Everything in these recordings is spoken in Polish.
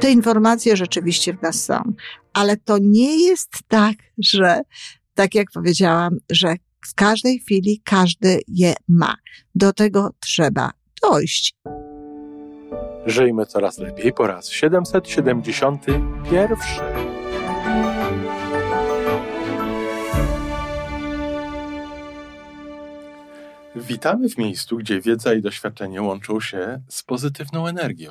Te informacje rzeczywiście w nas są, ale to nie jest tak, że tak jak powiedziałam, że w każdej chwili każdy je ma. Do tego trzeba dojść. Żyjmy coraz lepiej po raz 771. Witamy w miejscu, gdzie wiedza i doświadczenie łączą się z pozytywną energią.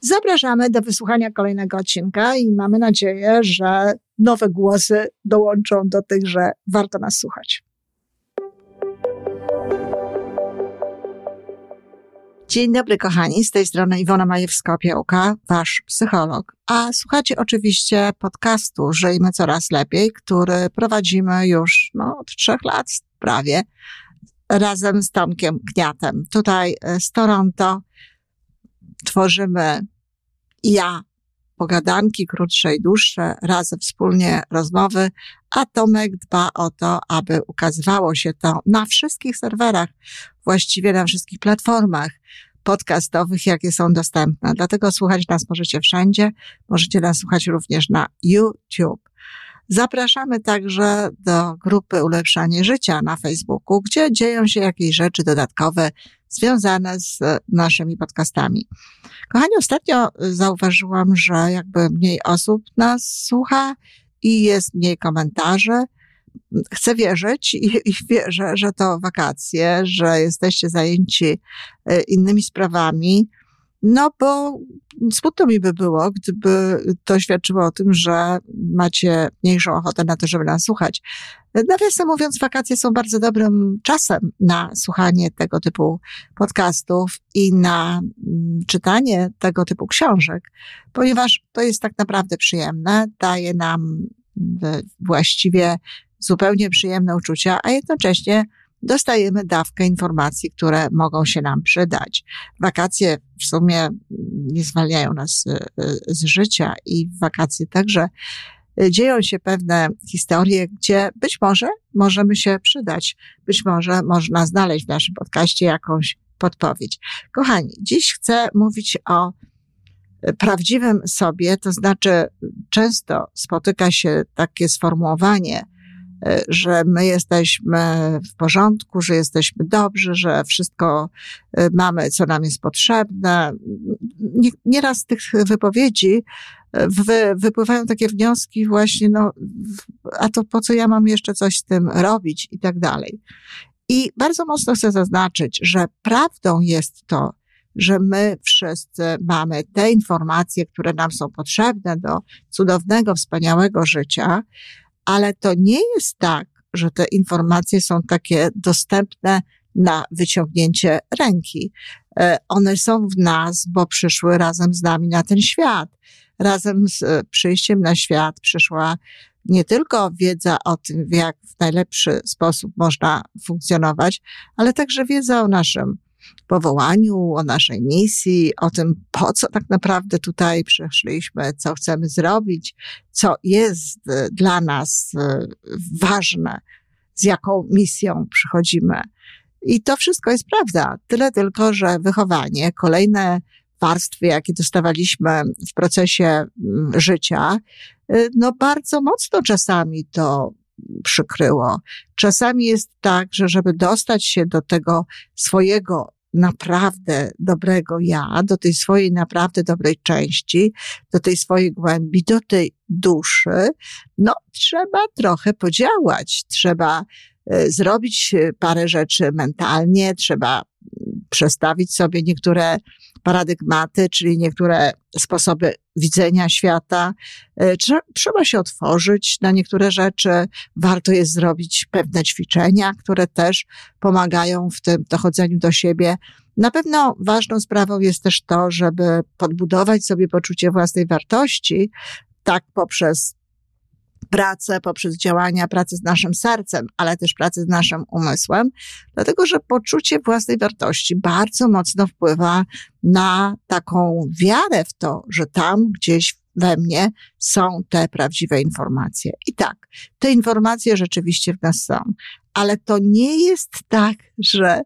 Zapraszamy do wysłuchania kolejnego odcinka i mamy nadzieję, że nowe głosy dołączą do tych, że warto nas słuchać. Dzień dobry, kochani. Z tej strony Iwona Majewska-Opiełka, wasz psycholog. A słuchacie oczywiście podcastu Żyjmy Coraz Lepiej, który prowadzimy już no, od trzech lat prawie razem z Tomkiem Gniatem. Tutaj e, z Toronto tworzymy ja pogadanki krótsze i dłuższe, razem wspólnie rozmowy, a Tomek dba o to, aby ukazywało się to na wszystkich serwerach, właściwie na wszystkich platformach podcastowych, jakie są dostępne. Dlatego słuchać nas możecie wszędzie. Możecie nas słuchać również na YouTube. Zapraszamy także do grupy Ulepszanie Życia na Facebooku, gdzie dzieją się jakieś rzeczy dodatkowe związane z naszymi podcastami. Kochani, ostatnio zauważyłam, że jakby mniej osób nas słucha i jest mniej komentarzy. Chcę wierzyć i, i wierzę, że to wakacje, że jesteście zajęci e, innymi sprawami, no bo smutno mi by było, gdyby to świadczyło o tym, że macie mniejszą ochotę na to, żeby nas słuchać. Nawiasem mówiąc, wakacje są bardzo dobrym czasem na słuchanie tego typu podcastów i na mm, czytanie tego typu książek, ponieważ to jest tak naprawdę przyjemne, daje nam właściwie zupełnie przyjemne uczucia, a jednocześnie dostajemy dawkę informacji, które mogą się nam przydać. Wakacje w sumie nie zwalniają nas e, z życia i w wakacje także dzieją się pewne historie, gdzie być może możemy się przydać. Być może można znaleźć w naszym podcaście jakąś podpowiedź. Kochani, dziś chcę mówić o prawdziwym sobie, to znaczy często spotyka się takie sformułowanie, że my jesteśmy w porządku, że jesteśmy dobrzy, że wszystko e, mamy, co nam jest potrzebne. Nieraz z tych wypowiedzi e, wy, wypływają takie wnioski właśnie, no, a to po co ja mam jeszcze coś z tym robić i tak dalej. I bardzo mocno chcę zaznaczyć, że prawdą jest to, że my wszyscy mamy te informacje, które nam są potrzebne do cudownego, wspaniałego życia, ale to nie jest tak, że te informacje są takie dostępne na wyciągnięcie ręki. E, one są w nas, bo przyszły razem z nami na ten świat. Razem z e, przyjściem na świat przyszła nie tylko wiedza o tym, jak w najlepszy sposób można funkcjonować, ale także wiedza o naszym powołaniu, o naszej misji, o tym, po co tak naprawdę tutaj przyszliśmy, co chcemy zrobić, co jest e, dla nas e, ważne, z jaką misją przychodzimy. I to wszystko jest prawda. Tyle tylko, że wychowanie, kolejne warstwy, jakie dostawaliśmy w procesie mm, życia, e, no bardzo mocno czasami to przykryło. Czasami jest tak, że żeby dostać się do tego swojego naprawdę dobrego ja, do tej swojej naprawdę dobrej części, do tej swojej głębi, do tej duszy, no trzeba trochę podziałać, trzeba e, zrobić parę rzeczy mentalnie, trzeba przestawić sobie niektóre paradygmaty, czyli niektóre sposoby widzenia świata. E, trzeba się otworzyć na niektóre rzeczy. Warto jest zrobić pewne ćwiczenia, które też pomagają w tym dochodzeniu do siebie. Na pewno ważną sprawą jest też to, żeby podbudować sobie poczucie własnej wartości, tak poprzez pracę poprzez działania, pracę z naszym sercem, ale też pracę z naszym umysłem, dlatego że poczucie własnej wartości bardzo mocno wpływa na taką wiarę w to, że tam gdzieś we mnie są te prawdziwe informacje. I tak, te informacje rzeczywiście w nas są, ale to nie jest tak, że,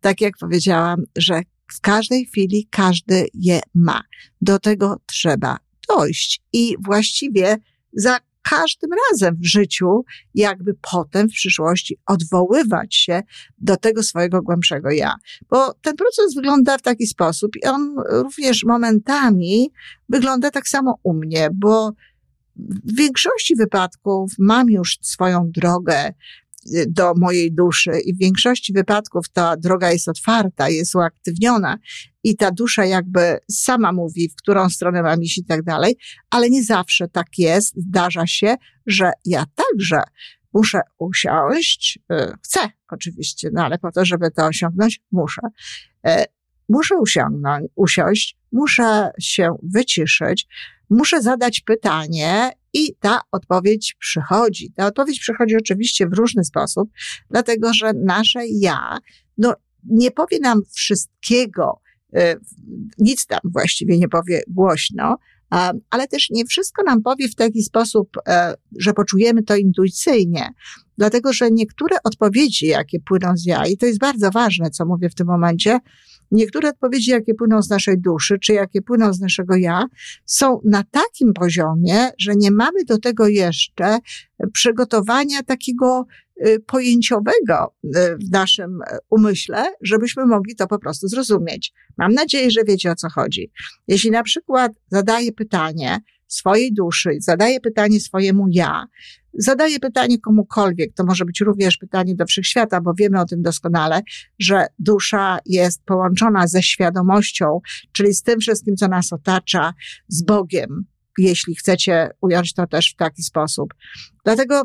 tak jak powiedziałam, że w każdej chwili każdy je ma. Do tego trzeba dojść i właściwie za każdym razem w życiu, jakby potem w przyszłości odwoływać się do tego swojego głębszego ja. Bo ten proces wygląda w taki sposób i on również momentami wygląda tak samo u mnie, bo w większości wypadków mam już swoją drogę, do mojej duszy i w większości wypadków ta droga jest otwarta, jest uaktywniona i ta dusza jakby sama mówi, w którą stronę mam iść i tak dalej, ale nie zawsze tak jest. Zdarza się, że ja także muszę usiąść, y, chcę oczywiście, no ale po to, żeby to osiągnąć, muszę. Y, muszę usiągnąć, usiąść, muszę się wyciszyć, muszę zadać pytanie i ta odpowiedź przychodzi. Ta odpowiedź przychodzi oczywiście w różny sposób, dlatego że nasze ja, no, nie powie nam wszystkiego, y, nic tam właściwie nie powie głośno, ale też nie wszystko nam powie w taki sposób, e, że poczujemy to intuicyjnie, dlatego że niektóre odpowiedzi, jakie płyną z ja, i to jest bardzo ważne, co mówię w tym momencie, Niektóre odpowiedzi, jakie płyną z naszej duszy, czy jakie płyną z naszego ja, są na takim poziomie, że nie mamy do tego jeszcze przygotowania takiego y, pojęciowego y, w naszym umyśle, żebyśmy mogli to po prostu zrozumieć. Mam nadzieję, że wiecie o co chodzi. Jeśli na przykład zadaję pytanie swojej duszy, zadaję pytanie swojemu ja, zadaję pytanie komukolwiek, to może być również pytanie do wszechświata, bo wiemy o tym doskonale, że dusza jest połączona ze świadomością, czyli z tym wszystkim, co nas otacza, z Bogiem, jeśli chcecie ująć to też w taki sposób. Dlatego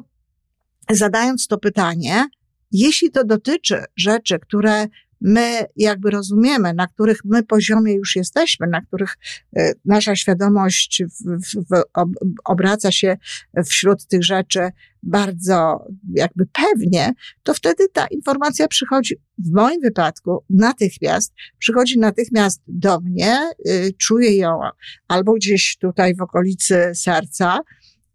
zadając to pytanie, jeśli to dotyczy rzeczy, które my jakby rozumiemy, na których my poziomie już jesteśmy, na których e, nasza świadomość w, w, obraca się wśród tych rzeczy bardzo jakby pewnie, to wtedy ta informacja przychodzi, w moim wypadku natychmiast, przychodzi natychmiast do mnie, y, czuję ją albo gdzieś tutaj w okolicy serca,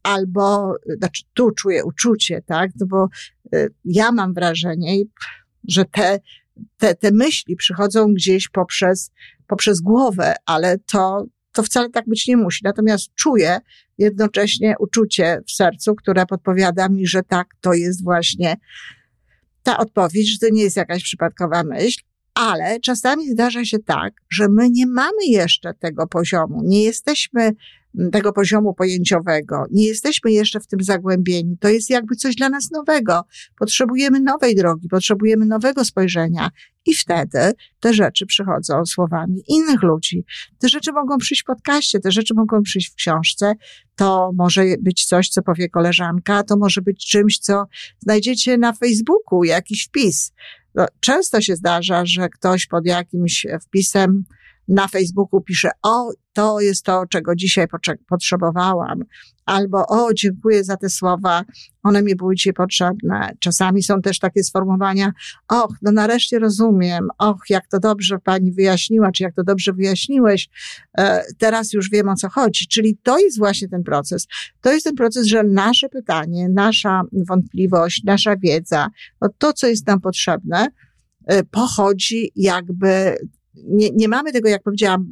albo, znaczy tu czuję uczucie, tak, no bo y, ja mam wrażenie, że te te, te myśli przychodzą gdzieś poprzez, poprzez głowę, ale to, to wcale tak być nie musi. Natomiast czuję jednocześnie uczucie w sercu, które podpowiada mi, że tak, to jest właśnie ta odpowiedź, że to nie jest jakaś przypadkowa myśl, ale czasami zdarza się tak, że my nie mamy jeszcze tego poziomu, nie jesteśmy tego poziomu pojęciowego. Nie jesteśmy jeszcze w tym zagłębieni. To jest jakby coś dla nas nowego. Potrzebujemy nowej drogi, potrzebujemy nowego spojrzenia. I wtedy te rzeczy przychodzą słowami innych ludzi. Te rzeczy mogą przyjść w podcaście, te rzeczy mogą przyjść w książce. To może być coś, co powie koleżanka, to może być czymś, co znajdziecie na Facebooku, jakiś wpis. No, często się zdarza, że ktoś pod jakimś wpisem na Facebooku pisze, o, to jest to, czego dzisiaj potrzebowałam, albo o, dziękuję za te słowa, one mi były dzisiaj potrzebne. Czasami są też takie sformułowania, och, no nareszcie rozumiem, och, jak to dobrze pani wyjaśniła, czy jak to dobrze wyjaśniłeś, e, teraz już wiem o co chodzi. Czyli to jest właśnie ten proces. To jest ten proces, że nasze pytanie, nasza wątpliwość, nasza wiedza, no to, co jest nam potrzebne, e, pochodzi jakby nie, nie mamy tego, jak powiedziałam,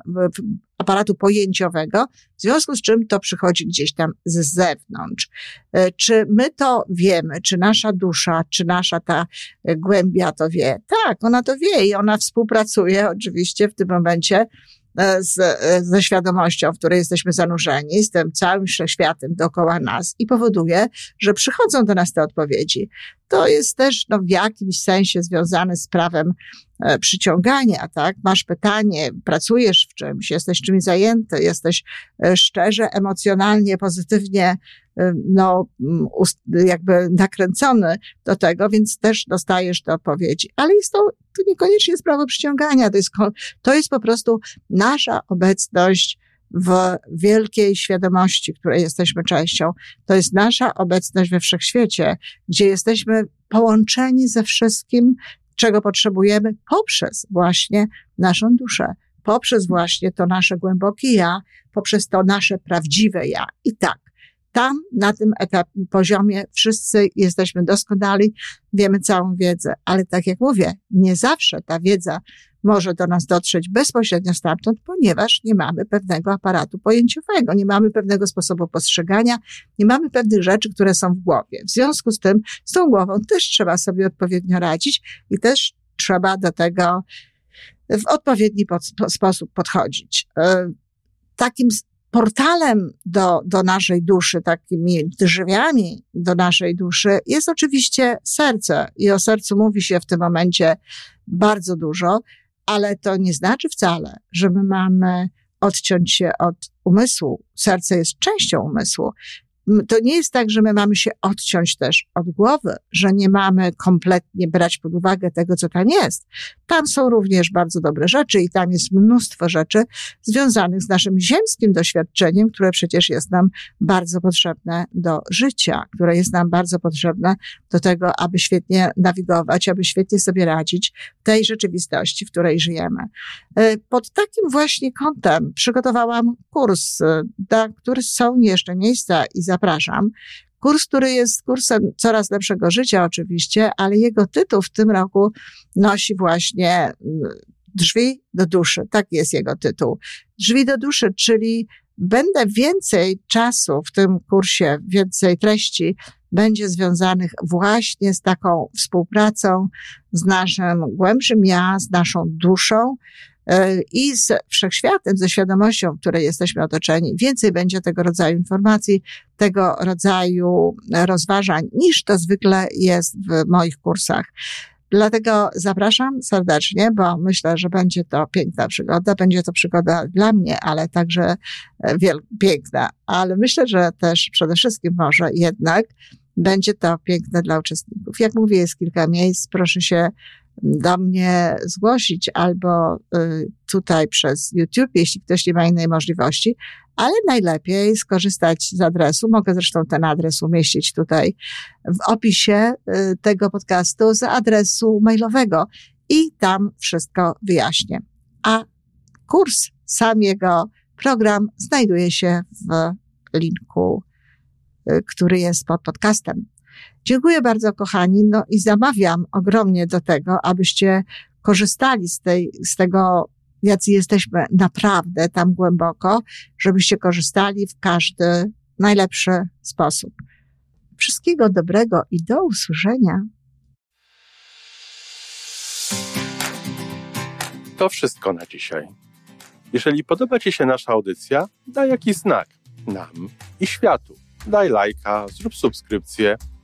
aparatu pojęciowego, w związku z czym to przychodzi gdzieś tam z zewnątrz. E, czy my to wiemy, czy nasza dusza, czy nasza ta głębia to wie? Tak, ona to wie i ona współpracuje oczywiście w tym momencie E, z, e, ze świadomością, w której jesteśmy zanurzeni, z tym całym wszechświatem dookoła nas i powoduje, że przychodzą do nas te odpowiedzi. To jest też no, w jakimś sensie związane z prawem e, przyciągania, tak? Masz pytanie, pracujesz w czymś, jesteś czymś zajęty, jesteś e, szczerze, emocjonalnie, pozytywnie Y, no, mm, jakby nakręcony do tego, więc też dostajesz te odpowiedzi. Ale jest to, to niekoniecznie jest prawo przyciągania, to jest, to jest po prostu nasza obecność w wielkiej świadomości, której jesteśmy częścią. To jest nasza obecność we wszechświecie, gdzie jesteśmy połączeni ze wszystkim, czego potrzebujemy poprzez właśnie naszą duszę, poprzez właśnie to nasze głębokie ja, poprzez to nasze prawdziwe ja. I tak, tam, na tym etapie, poziomie, wszyscy jesteśmy doskonali, wiemy całą wiedzę, ale tak jak mówię, nie zawsze ta wiedza może do nas dotrzeć bezpośrednio stamtąd, ponieważ nie mamy pewnego aparatu pojęciowego, nie mamy pewnego sposobu postrzegania, nie mamy pewnych rzeczy, które są w głowie. W związku z tym, z tą głową też trzeba sobie odpowiednio radzić i też trzeba do tego w odpowiedni pod, po, sposób podchodzić. E, takim portalem do, do naszej duszy, takimi drzwiami do naszej duszy jest oczywiście serce. I o sercu mówi się w tym momencie bardzo dużo, ale to nie znaczy wcale, że my mamy odciąć się od umysłu. Serce jest częścią umysłu to nie jest tak, że my mamy się odciąć też od głowy, że nie mamy kompletnie brać pod uwagę tego, co tam jest. Tam są również bardzo dobre rzeczy i tam jest mnóstwo rzeczy związanych z naszym ziemskim doświadczeniem, które przecież jest nam bardzo potrzebne do życia, które jest nam bardzo potrzebne do tego, aby świetnie nawigować, aby świetnie sobie radzić w tej rzeczywistości, w której żyjemy. E, pod takim właśnie kątem przygotowałam kurs, e, który są jeszcze miejsca i zapraszam. Kurs, który jest kursem coraz lepszego życia oczywiście, ale jego tytuł w tym roku nosi właśnie mm, Drzwi do duszy. Tak jest jego tytuł. Drzwi do duszy, czyli będę więcej czasu w tym kursie, więcej treści będzie związanych właśnie z taką współpracą z naszym głębszym ja, z naszą duszą, i z wszechświatem, ze świadomością, w której jesteśmy otoczeni. Więcej będzie tego rodzaju informacji, tego rodzaju rozważań, niż to zwykle jest w moich kursach. Dlatego zapraszam serdecznie, bo myślę, że będzie to piękna przygoda. Będzie to przygoda dla mnie, ale także e, wiel- piękna. Ale myślę, że też przede wszystkim może jednak będzie to piękne dla uczestników. Jak mówię, jest kilka miejsc. Proszę się do mnie zgłosić albo y, tutaj przez YouTube, jeśli ktoś nie ma innej możliwości, ale najlepiej skorzystać z adresu. Mogę zresztą ten adres umieścić tutaj w opisie y, tego podcastu z adresu mailowego i tam wszystko wyjaśnię. A kurs, sam jego program znajduje się w linku, y, który jest pod podcastem. Dziękuję bardzo, kochani, no i zamawiam ogromnie do tego, abyście korzystali z, tej, z tego, jacy jesteśmy naprawdę tam głęboko, żebyście korzystali w każdy najlepszy sposób. Wszystkiego dobrego i do usłyszenia. To wszystko na dzisiaj. Jeżeli podoba Ci się nasza audycja, daj jakiś znak nam i światu. Daj lajka, zrób subskrypcję